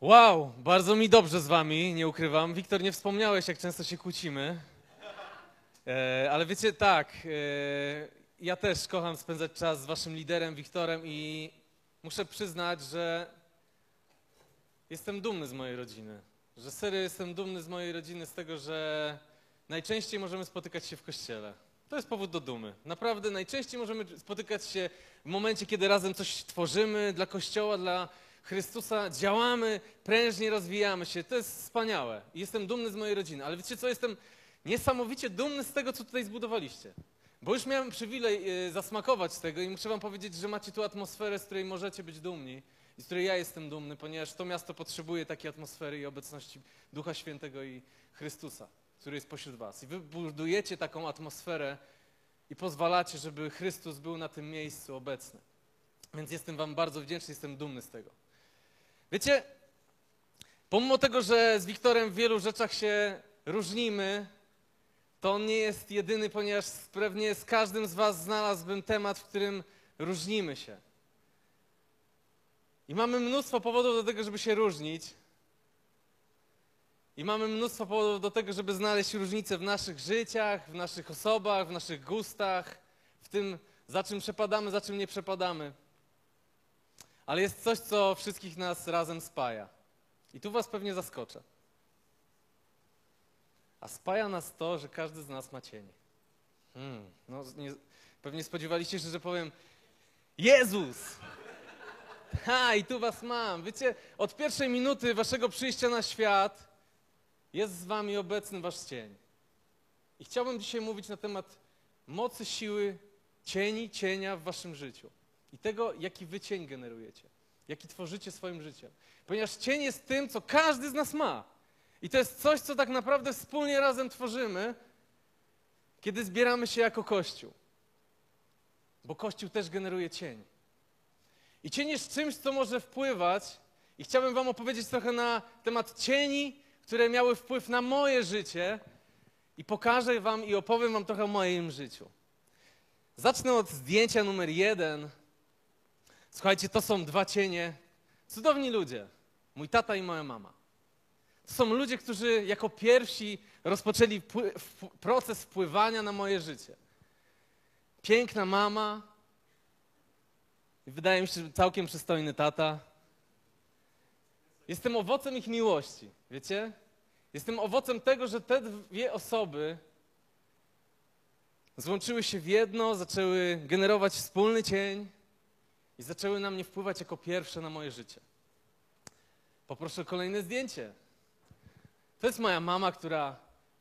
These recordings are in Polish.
Wow, bardzo mi dobrze z wami, nie ukrywam. Wiktor, nie wspomniałeś, jak często się kłócimy. E, ale wiecie, tak, e, ja też kocham spędzać czas z waszym liderem, Wiktorem i muszę przyznać, że jestem dumny z mojej rodziny. Że serio jestem dumny z mojej rodziny, z tego, że najczęściej możemy spotykać się w kościele. To jest powód do dumy. Naprawdę najczęściej możemy spotykać się w momencie, kiedy razem coś tworzymy dla Kościoła, dla Chrystusa, działamy, prężnie rozwijamy się. To jest wspaniałe. Jestem dumny z mojej rodziny. Ale wiecie co, jestem niesamowicie dumny z tego, co tutaj zbudowaliście. Bo już miałem przywilej e, zasmakować tego i muszę wam powiedzieć, że macie tu atmosferę, z której możecie być dumni i z której ja jestem dumny, ponieważ to miasto potrzebuje takiej atmosfery i obecności Ducha Świętego i Chrystusa, który jest pośród was. I wy budujecie taką atmosferę i pozwalacie, żeby Chrystus był na tym miejscu obecny. Więc jestem wam bardzo wdzięczny, jestem dumny z tego. Wiecie, pomimo tego, że z Wiktorem w wielu rzeczach się różnimy, to on nie jest jedyny, ponieważ pewnie z każdym z was znalazłbym temat, w którym różnimy się. I mamy mnóstwo powodów do tego, żeby się różnić. I mamy mnóstwo powodów do tego, żeby znaleźć różnice w naszych życiach, w naszych osobach, w naszych gustach, w tym, za czym przepadamy, za czym nie przepadamy. Ale jest coś, co wszystkich nas razem spaja. I tu was pewnie zaskoczę. A spaja nas to, że każdy z nas ma cień. Hmm, no, nie, pewnie spodziewaliście się, że powiem Jezus! Ha, i tu was mam. Wiecie, od pierwszej minuty waszego przyjścia na świat jest z wami obecny wasz cień. I chciałbym dzisiaj mówić na temat mocy siły cieni, cienia w waszym życiu. I tego, jaki wy cień generujecie, jaki tworzycie swoim życiem. Ponieważ cień jest tym, co każdy z nas ma. I to jest coś, co tak naprawdę wspólnie razem tworzymy, kiedy zbieramy się jako Kościół. Bo Kościół też generuje cień. I cień jest czymś, co może wpływać. I chciałbym Wam opowiedzieć trochę na temat cieni, które miały wpływ na moje życie. I pokażę Wam i opowiem Wam trochę o moim życiu. Zacznę od zdjęcia numer jeden. Słuchajcie, to są dwa cienie. Cudowni ludzie. Mój tata i moja mama. To są ludzie, którzy jako pierwsi rozpoczęli proces wpływania na moje życie. Piękna mama, wydaje mi się, że całkiem przystojny tata. Jestem owocem ich miłości, wiecie? Jestem owocem tego, że te dwie osoby złączyły się w jedno, zaczęły generować wspólny cień i zaczęły na mnie wpływać jako pierwsze na moje życie. Poproszę kolejne zdjęcie. To jest moja mama, która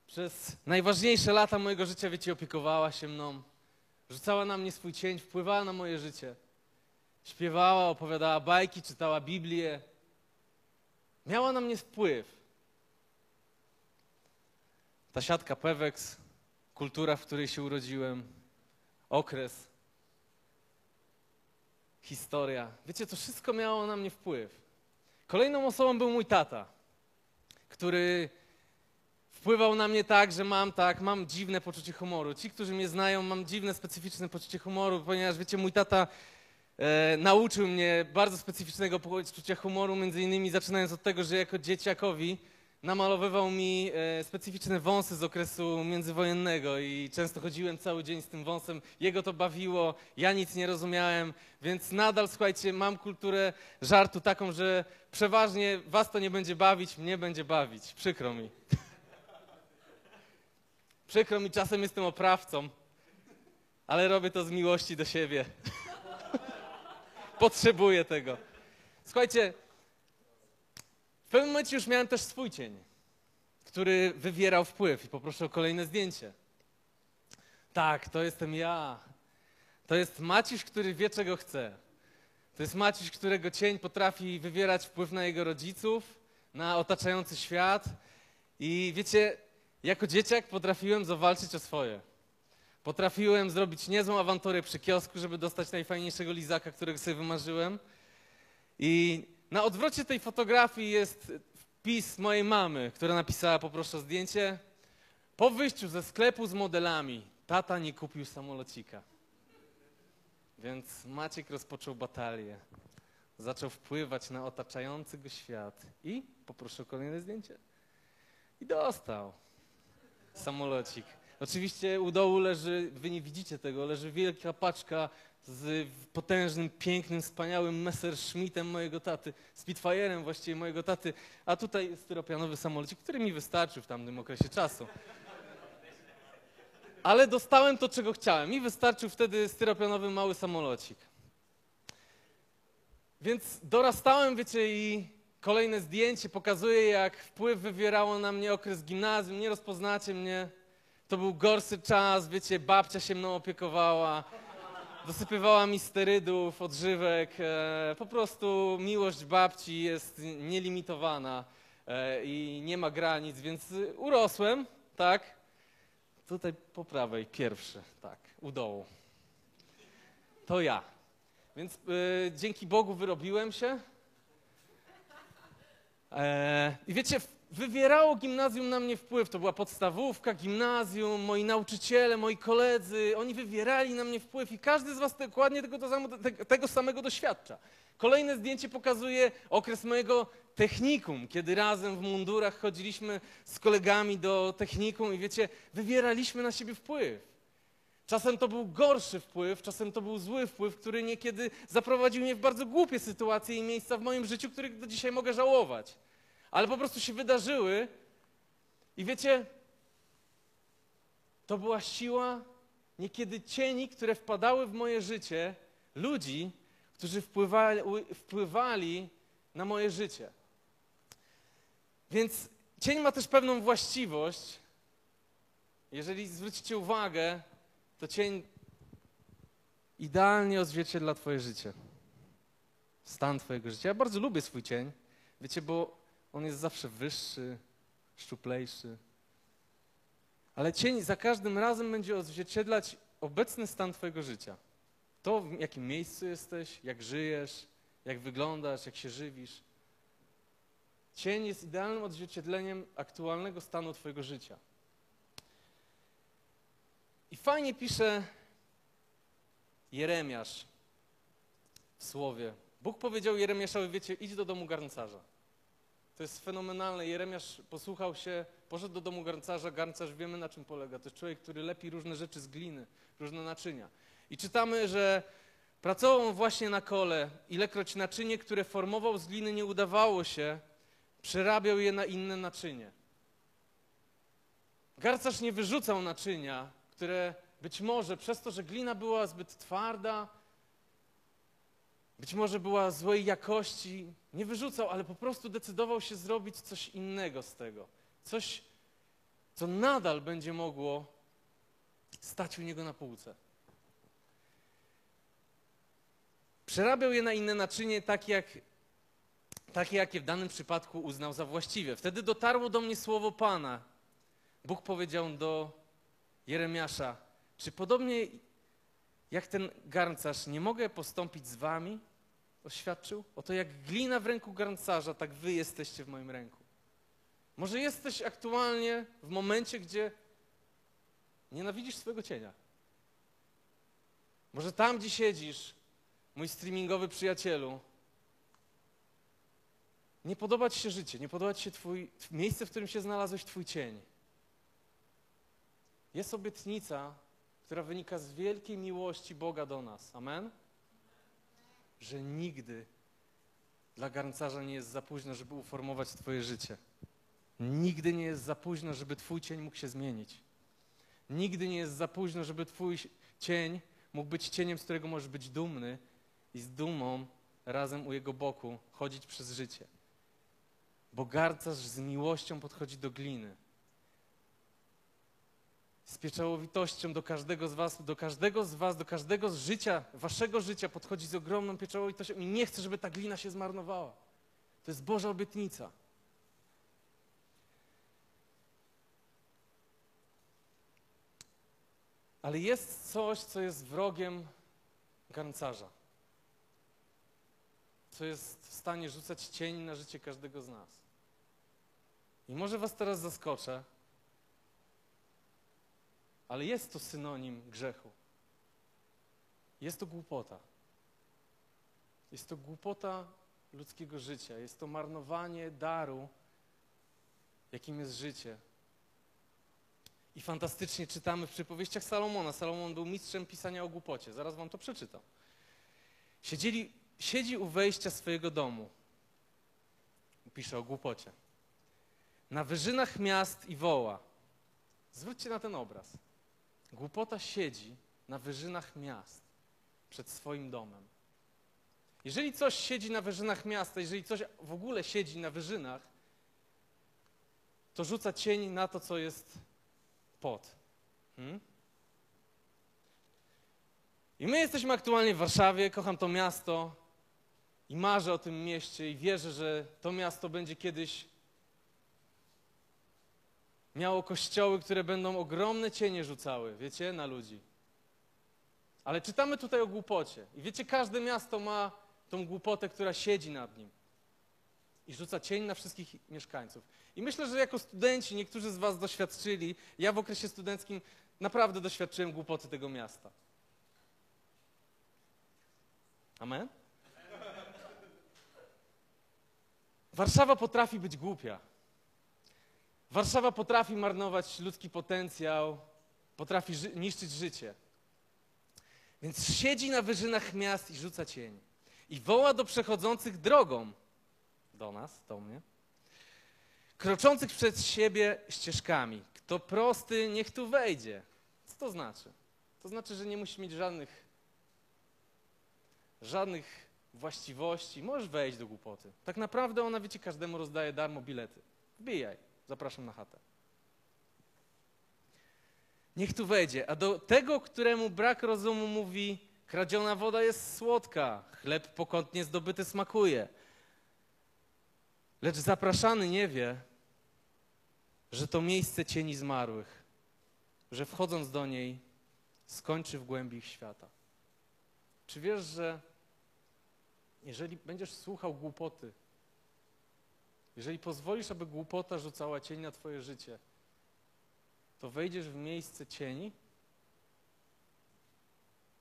przez najważniejsze lata mojego życia, wiecie, opiekowała się mną. Rzucała na mnie swój cień, wpływała na moje życie. Śpiewała, opowiadała bajki, czytała Biblię. Miała na mnie wpływ. Ta siatka Pewex, kultura, w której się urodziłem, okres, historia. Wiecie, to wszystko miało na mnie wpływ. Kolejną osobą był mój tata który wpływał na mnie tak, że mam tak, mam dziwne poczucie humoru. Ci, którzy mnie znają, mam dziwne, specyficzne poczucie humoru, ponieważ wiecie, mój tata e, nauczył mnie bardzo specyficznego poczucia humoru, między innymi zaczynając od tego, że jako dzieciakowi namalowywał mi e, specyficzne wąsy z okresu międzywojennego i często chodziłem cały dzień z tym wąsem. Jego to bawiło, ja nic nie rozumiałem, więc nadal, słuchajcie, mam kulturę żartu taką, że przeważnie was to nie będzie bawić, mnie będzie bawić. Przykro mi. Przykro mi, czasem jestem oprawcą, ale robię to z miłości do siebie. Potrzebuję tego. Słuchajcie, w pewnym momencie już miałem też swój cień, który wywierał wpływ. I poproszę o kolejne zdjęcie. Tak, to jestem ja. To jest Maciuś, który wie, czego chce. To jest Maciuś, którego cień potrafi wywierać wpływ na jego rodziców, na otaczający świat. I wiecie, jako dzieciak potrafiłem zawalczyć o swoje. Potrafiłem zrobić niezłą awanturę przy kiosku, żeby dostać najfajniejszego lizaka, którego sobie wymarzyłem. I na odwrocie tej fotografii jest wpis mojej mamy, która napisała, poproszę zdjęcie. Po wyjściu ze sklepu z modelami, tata nie kupił samolocika. Więc Maciek rozpoczął batalię. zaczął wpływać na otaczający go świat. I poproszę o kolejne zdjęcie. I dostał samolocik. Oczywiście u dołu leży, wy nie widzicie tego, leży wielka paczka z potężnym, pięknym, wspaniałym Messerschmittem mojego taty, Spitfire'em właściwie mojego taty, a tutaj styropianowy samolocik, który mi wystarczył w tamtym okresie czasu. Ale dostałem to, czego chciałem. Mi wystarczył wtedy styropianowy mały samolocik. Więc dorastałem, wiecie, i kolejne zdjęcie pokazuje, jak wpływ wywierało na mnie okres gimnazjum. Nie rozpoznacie mnie. To był gorszy czas, wiecie, babcia się mną opiekowała, dosypywała mi sterydów, odżywek. E, po prostu miłość babci jest nielimitowana e, i nie ma granic, więc urosłem, tak? Tutaj po prawej, pierwszy, tak, u dołu. To ja. Więc y, dzięki Bogu wyrobiłem się. E, I wiecie, wywierało gimnazjum na mnie wpływ. To była podstawówka, gimnazjum, moi nauczyciele, moi koledzy. Oni wywierali na mnie wpływ i każdy z was dokładnie tego, tego samego doświadcza. Kolejne zdjęcie pokazuje okres mojego technikum, kiedy razem w mundurach chodziliśmy z kolegami do technikum i wiecie, wywieraliśmy na siebie wpływ. Czasem to był gorszy wpływ, czasem to był zły wpływ, który niekiedy zaprowadził mnie w bardzo głupie sytuacje i miejsca w moim życiu, których do dzisiaj mogę żałować. Ale po prostu się wydarzyły i wiecie, to była siła niekiedy cieni, które wpadały w moje życie, ludzi, którzy wpływali, wpływali na moje życie. Więc cień ma też pewną właściwość. Jeżeli zwrócicie uwagę, to cień idealnie odzwierciedla Twoje życie. Stan Twojego życia. Ja bardzo lubię swój cień, wiecie, bo on jest zawsze wyższy, szczuplejszy. Ale cień za każdym razem będzie odzwierciedlać obecny stan Twojego życia. To, w jakim miejscu jesteś, jak żyjesz, jak wyglądasz, jak się żywisz. Cień jest idealnym odzwierciedleniem aktualnego stanu Twojego życia. I fajnie pisze Jeremiasz w słowie. Bóg powiedział Jeremiaszowi, wiecie, idź do domu garncarza. To jest fenomenalne. Jeremiasz posłuchał się, poszedł do domu garncarza. Garncarz wiemy na czym polega. To jest człowiek, który lepi różne rzeczy z gliny, różne naczynia. I czytamy, że pracował właśnie na kole. Ilekroć naczynie, które formował z gliny nie udawało się, przerabiał je na inne naczynie. Garncarz nie wyrzucał naczynia, które być może przez to, że glina była zbyt twarda, być może była złej jakości, nie wyrzucał, ale po prostu decydował się zrobić coś innego z tego. Coś, co nadal będzie mogło stać u niego na półce. Przerabiał je na inne naczynie, tak jak, takie, jakie w danym przypadku uznał za właściwe. Wtedy dotarło do mnie słowo Pana. Bóg powiedział do Jeremiasza, czy podobnie jak ten garncarz, nie mogę postąpić z wami? Oświadczył. Oto jak glina w ręku garncarza, tak wy jesteście w moim ręku. Może jesteś aktualnie w momencie, gdzie nienawidzisz swojego cienia. Może tam, gdzie siedzisz, mój streamingowy przyjacielu, nie podoba ci się życie, nie podoba ci się twój, miejsce, w którym się znalazłeś, twój cień. Jest obietnica, która wynika z wielkiej miłości Boga do nas. Amen? Że nigdy dla garncarza nie jest za późno, żeby uformować Twoje życie. Nigdy nie jest za późno, żeby Twój cień mógł się zmienić. Nigdy nie jest za późno, żeby Twój cień mógł być cieniem, z którego możesz być dumny i z dumą razem u jego boku chodzić przez życie. Bo garncarz z miłością podchodzi do gliny z pieczołowitością do każdego z was, do każdego z was, do każdego z życia, waszego życia podchodzi z ogromną pieczołowitością i nie chce, żeby ta glina się zmarnowała. To jest Boża obietnica. Ale jest coś, co jest wrogiem garncarza. Co jest w stanie rzucać cień na życie każdego z nas. I może was teraz zaskoczę, ale jest to synonim grzechu. Jest to głupota. Jest to głupota ludzkiego życia, jest to marnowanie daru, jakim jest życie. I fantastycznie czytamy w przypowieściach Salomona. Salomon był mistrzem pisania o głupocie. Zaraz wam to przeczytam. Siedzieli, siedzi u wejścia swojego domu. Pisze o głupocie. Na wyżynach miast i woła. Zwróćcie na ten obraz. Głupota siedzi na wyżynach miast przed swoim domem. Jeżeli coś siedzi na wyżynach miasta, jeżeli coś w ogóle siedzi na wyżynach, to rzuca cień na to, co jest pod. Hmm? I my jesteśmy aktualnie w Warszawie, kocham to miasto i marzę o tym mieście i wierzę, że to miasto będzie kiedyś miało kościoły, które będą ogromne cienie rzucały, wiecie, na ludzi. Ale czytamy tutaj o głupocie. I wiecie, każde miasto ma tą głupotę, która siedzi nad nim i rzuca cień na wszystkich mieszkańców. I myślę, że jako studenci, niektórzy z Was doświadczyli, ja w okresie studenckim naprawdę doświadczyłem głupoty tego miasta. Amen? Warszawa potrafi być głupia. Warszawa potrafi marnować ludzki potencjał, potrafi ży niszczyć życie. Więc siedzi na wyżynach miast i rzuca cień. I woła do przechodzących drogą, do nas, do mnie, kroczących przed siebie ścieżkami. Kto prosty, niech tu wejdzie. Co to znaczy? To znaczy, że nie musi mieć żadnych, żadnych właściwości. Możesz wejść do głupoty. Tak naprawdę ona, wiecie, każdemu rozdaje darmo bilety. Wbijaj. Zapraszam na chatę. Niech tu wejdzie. A do tego, któremu brak rozumu mówi, kradziona woda jest słodka, chleb pokątnie zdobyty smakuje. Lecz zapraszany nie wie, że to miejsce cieni zmarłych, że wchodząc do niej skończy w głębi ich świata. Czy wiesz, że jeżeli będziesz słuchał głupoty, jeżeli pozwolisz, aby głupota rzucała cień na Twoje życie, to wejdziesz w miejsce cieni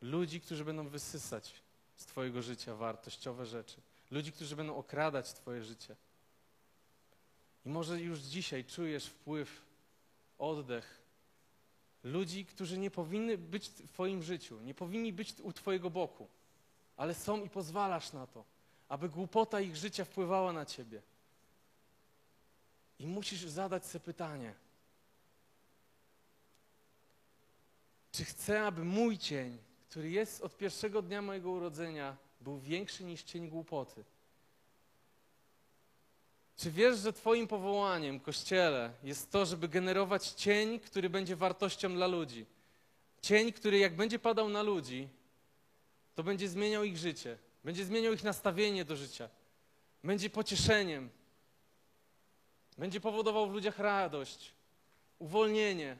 ludzi, którzy będą wysysać z Twojego życia wartościowe rzeczy, ludzi, którzy będą okradać Twoje życie. I może już dzisiaj czujesz wpływ, oddech ludzi, którzy nie powinny być w Twoim życiu, nie powinni być u Twojego boku, ale są i pozwalasz na to, aby głupota ich życia wpływała na Ciebie. I musisz zadać sobie pytanie, czy chcę, aby mój cień, który jest od pierwszego dnia mojego urodzenia, był większy niż cień głupoty? Czy wiesz, że Twoim powołaniem, Kościele, jest to, żeby generować cień, który będzie wartością dla ludzi? Cień, który jak będzie padał na ludzi, to będzie zmieniał ich życie, będzie zmieniał ich nastawienie do życia, będzie pocieszeniem, będzie powodował w ludziach radość, uwolnienie.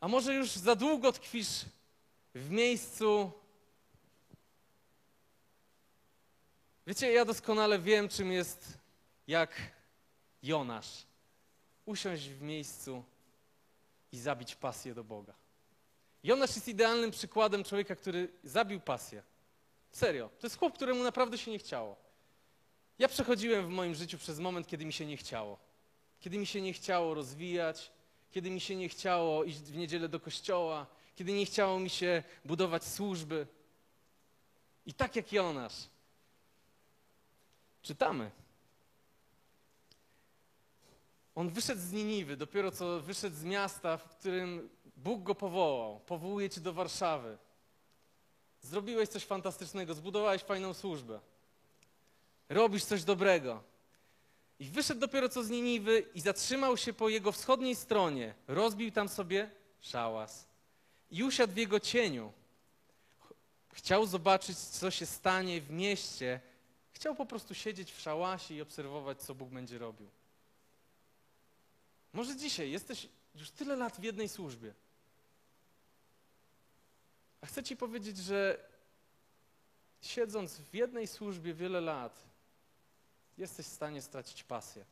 A może już za długo tkwisz w miejscu. Wiecie, ja doskonale wiem, czym jest jak Jonasz. Usiąść w miejscu i zabić pasję do Boga. Jonasz jest idealnym przykładem człowieka, który zabił pasję. Serio. To jest chłop, któremu naprawdę się nie chciało. Ja przechodziłem w moim życiu przez moment, kiedy mi się nie chciało. Kiedy mi się nie chciało rozwijać, kiedy mi się nie chciało iść w niedzielę do kościoła, kiedy nie chciało mi się budować służby. I tak jak Jonasz, czytamy. On wyszedł z Niniwy, dopiero co wyszedł z miasta, w którym Bóg go powołał. Powołuje cię do Warszawy. Zrobiłeś coś fantastycznego, zbudowałeś fajną służbę robisz coś dobrego. I wyszedł dopiero co z Niniwy i zatrzymał się po jego wschodniej stronie. Rozbił tam sobie szałas i usiadł w jego cieniu. Chciał zobaczyć, co się stanie w mieście. Chciał po prostu siedzieć w szałasie i obserwować, co Bóg będzie robił. Może dzisiaj jesteś już tyle lat w jednej służbie. A chcę Ci powiedzieć, że siedząc w jednej służbie wiele lat, jesteś w stanie stracić pasję.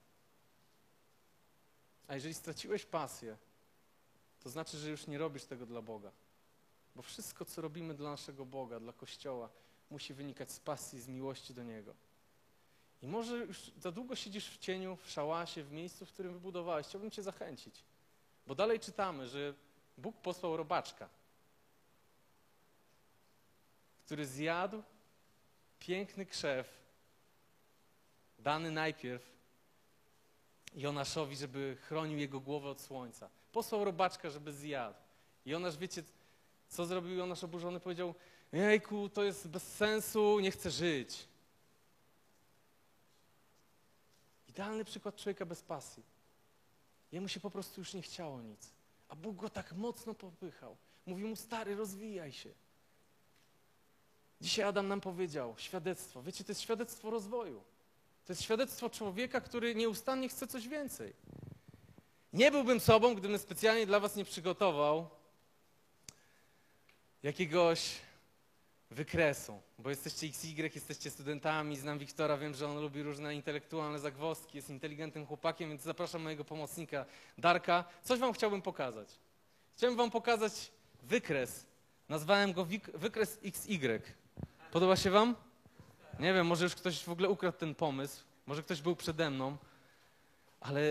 A jeżeli straciłeś pasję, to znaczy, że już nie robisz tego dla Boga. Bo wszystko, co robimy dla naszego Boga, dla Kościoła, musi wynikać z pasji, z miłości do Niego. I może już za długo siedzisz w cieniu, w szałasie, w miejscu, w którym wybudowałeś. Chciałbym Cię zachęcić. Bo dalej czytamy, że Bóg posłał robaczka, który zjadł piękny krzew, dany najpierw Jonaszowi, żeby chronił jego głowę od słońca. Posłał robaczka, żeby zjadł. Jonasz, wiecie, co zrobił Jonasz oburzony? Powiedział, jejku, to jest bez sensu, nie chcę żyć. Idealny przykład człowieka bez pasji. Jemu się po prostu już nie chciało nic. A Bóg go tak mocno popychał. Mówił mu, stary, rozwijaj się. Dzisiaj Adam nam powiedział, świadectwo. Wiecie, to jest świadectwo rozwoju. To jest świadectwo człowieka, który nieustannie chce coś więcej. Nie byłbym sobą, gdybym specjalnie dla was nie przygotował jakiegoś wykresu, bo jesteście XY, jesteście studentami, znam Wiktora, wiem, że on lubi różne intelektualne zagwozdki, jest inteligentnym chłopakiem, więc zapraszam mojego pomocnika Darka. Coś wam chciałbym pokazać. Chciałbym wam pokazać wykres. Nazwałem go wykres XY. Podoba się wam? Nie wiem, może już ktoś w ogóle ukradł ten pomysł, może ktoś był przede mną, ale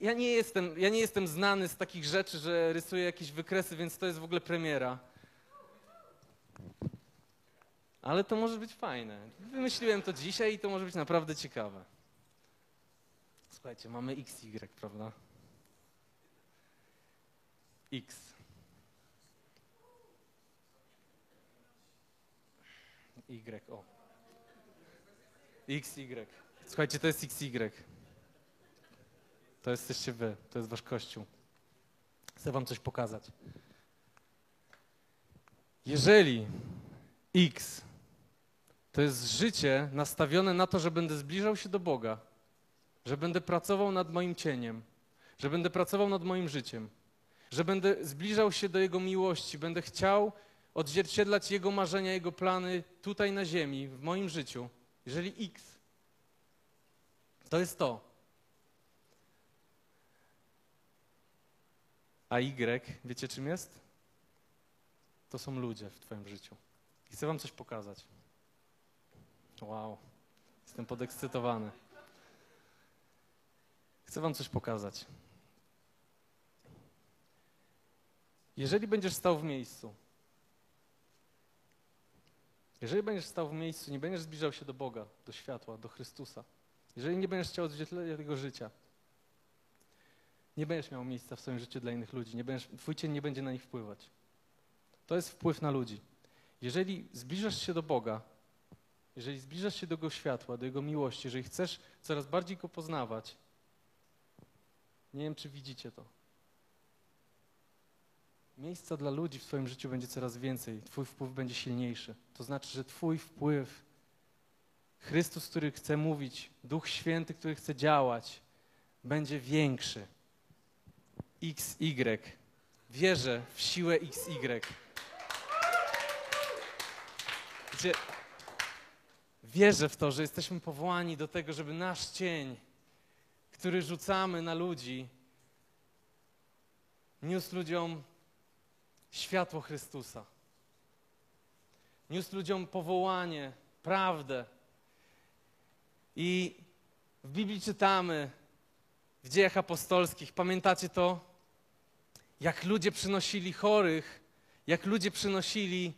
ja nie jestem, ja nie jestem znany z takich rzeczy, że rysuję jakieś wykresy, więc to jest w ogóle premiera. Ale to może być fajne. Wymyśliłem to dzisiaj i to może być naprawdę ciekawe. Słuchajcie, mamy XY, prawda? X. Y, o. XY. Słuchajcie, to jest XY. To jesteście wy, to jest wasz kościół. Chcę wam coś pokazać. Jeżeli X to jest życie nastawione na to, że będę zbliżał się do Boga, że będę pracował nad moim cieniem, że będę pracował nad moim życiem, że będę zbliżał się do Jego miłości, będę chciał odzwierciedlać Jego marzenia, Jego plany tutaj na ziemi, w moim życiu. Jeżeli X to jest to, a Y, wiecie czym jest? To są ludzie w Twoim życiu. I chcę Wam coś pokazać. Wow, jestem podekscytowany. Chcę Wam coś pokazać. Jeżeli będziesz stał w miejscu, jeżeli będziesz stał w miejscu, nie będziesz zbliżał się do Boga, do światła, do Chrystusa, jeżeli nie będziesz chciał odzwierciedlenia tego życia, nie będziesz miał miejsca w swoim życiu dla innych ludzi, nie będziesz, twój cień nie będzie na nich wpływać. To jest wpływ na ludzi. Jeżeli zbliżasz się do Boga, jeżeli zbliżasz się do Jego światła, do Jego miłości, jeżeli chcesz coraz bardziej Go poznawać, nie wiem, czy widzicie to. Miejsca dla ludzi w Twoim życiu będzie coraz więcej, Twój wpływ będzie silniejszy. To znaczy, że Twój wpływ, Chrystus, który chce mówić, Duch Święty, który chce działać, będzie większy. XY. Wierzę w siłę XY. Wiecie, wierzę w to, że jesteśmy powołani do tego, żeby nasz cień, który rzucamy na ludzi, niósł ludziom światło Chrystusa. Niósł ludziom powołanie, prawdę. I w Biblii czytamy, w dziejach apostolskich, pamiętacie to? Jak ludzie przynosili chorych, jak ludzie przynosili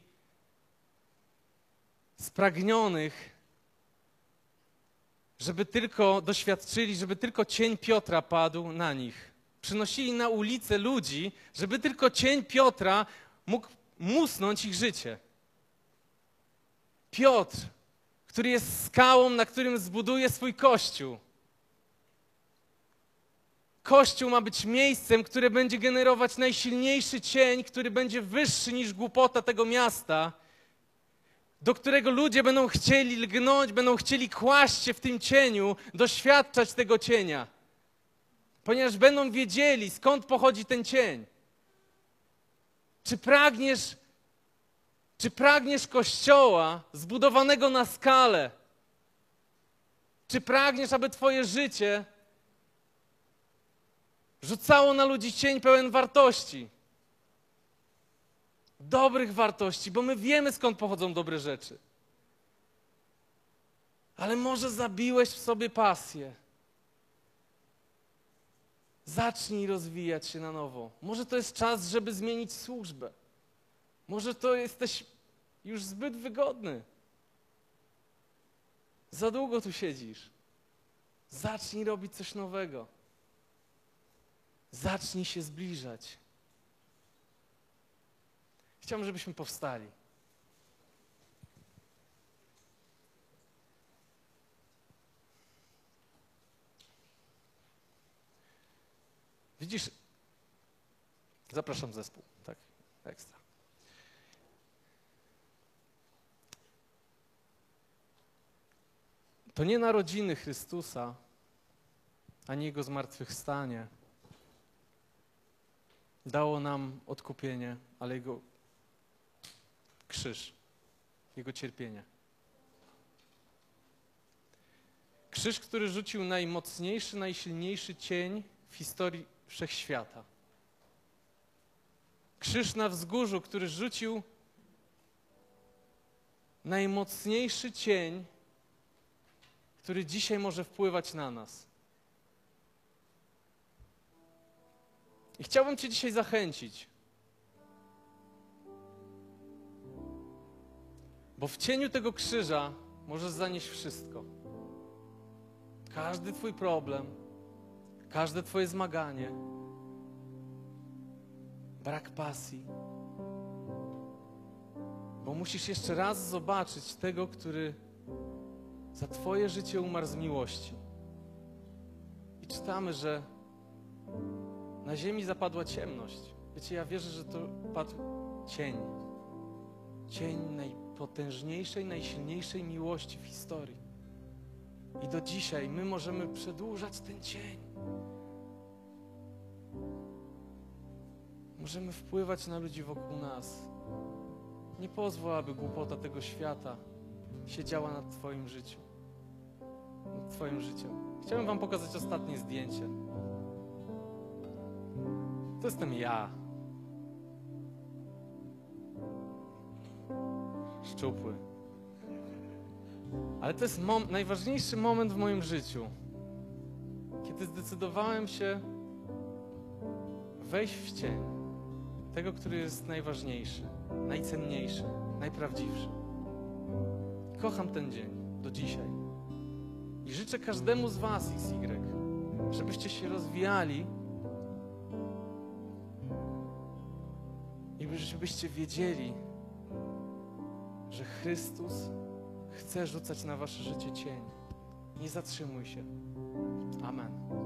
spragnionych, żeby tylko doświadczyli, żeby tylko cień Piotra padł na nich. Przynosili na ulicę ludzi, żeby tylko cień Piotra mógł musnąć ich życie. Piotr, który jest skałą, na którym zbuduje swój kościół. Kościół ma być miejscem, które będzie generować najsilniejszy cień, który będzie wyższy niż głupota tego miasta do którego ludzie będą chcieli lgnąć, będą chcieli kłaść się w tym cieniu, doświadczać tego cienia. Ponieważ będą wiedzieli, skąd pochodzi ten cień. Czy pragniesz, czy pragniesz kościoła zbudowanego na skalę? Czy pragniesz, aby Twoje życie rzucało na ludzi cień pełen wartości? dobrych wartości, bo my wiemy skąd pochodzą dobre rzeczy. Ale może zabiłeś w sobie pasję. Zacznij rozwijać się na nowo. Może to jest czas, żeby zmienić służbę. Może to jesteś już zbyt wygodny. Za długo tu siedzisz. Zacznij robić coś nowego. Zacznij się zbliżać. Chciałbym, żebyśmy powstali. Widzisz, zapraszam zespół, tak, ekstra. To nie narodziny Chrystusa, ani Jego zmartwychwstanie dało nam odkupienie, ale Jego krzyż, Jego cierpienie. Krzyż, który rzucił najmocniejszy, najsilniejszy cień w historii wszechświata. Krzyż na wzgórzu, który rzucił najmocniejszy cień, który dzisiaj może wpływać na nas. I chciałbym Cię dzisiaj zachęcić, bo w cieniu tego krzyża możesz zanieść wszystko. Każdy Twój problem, każde Twoje zmaganie, brak pasji. Bo musisz jeszcze raz zobaczyć tego, który za Twoje życie umarł z miłości. I czytamy, że na ziemi zapadła ciemność. Wiecie, ja wierzę, że to padł cień. Cień najpotężniejszej, najsilniejszej miłości w historii. I do dzisiaj my możemy przedłużać ten cień. Możemy wpływać na ludzi wokół nas. Nie pozwól, aby głupota tego świata siedziała nad Twoim życiu. Nad Twoim życiem. Chciałbym Wam pokazać ostatnie zdjęcie. To jestem ja. Szczupły. Ale to jest mom najważniejszy moment w moim życiu, kiedy zdecydowałem się wejść w cień tego, który jest najważniejszy, najcenniejszy, najprawdziwszy. Kocham ten dzień do dzisiaj. I życzę każdemu z Was, XY, żebyście się rozwijali i żebyście wiedzieli, że Chrystus chce rzucać na Wasze życie cień. Nie zatrzymuj się. Amen.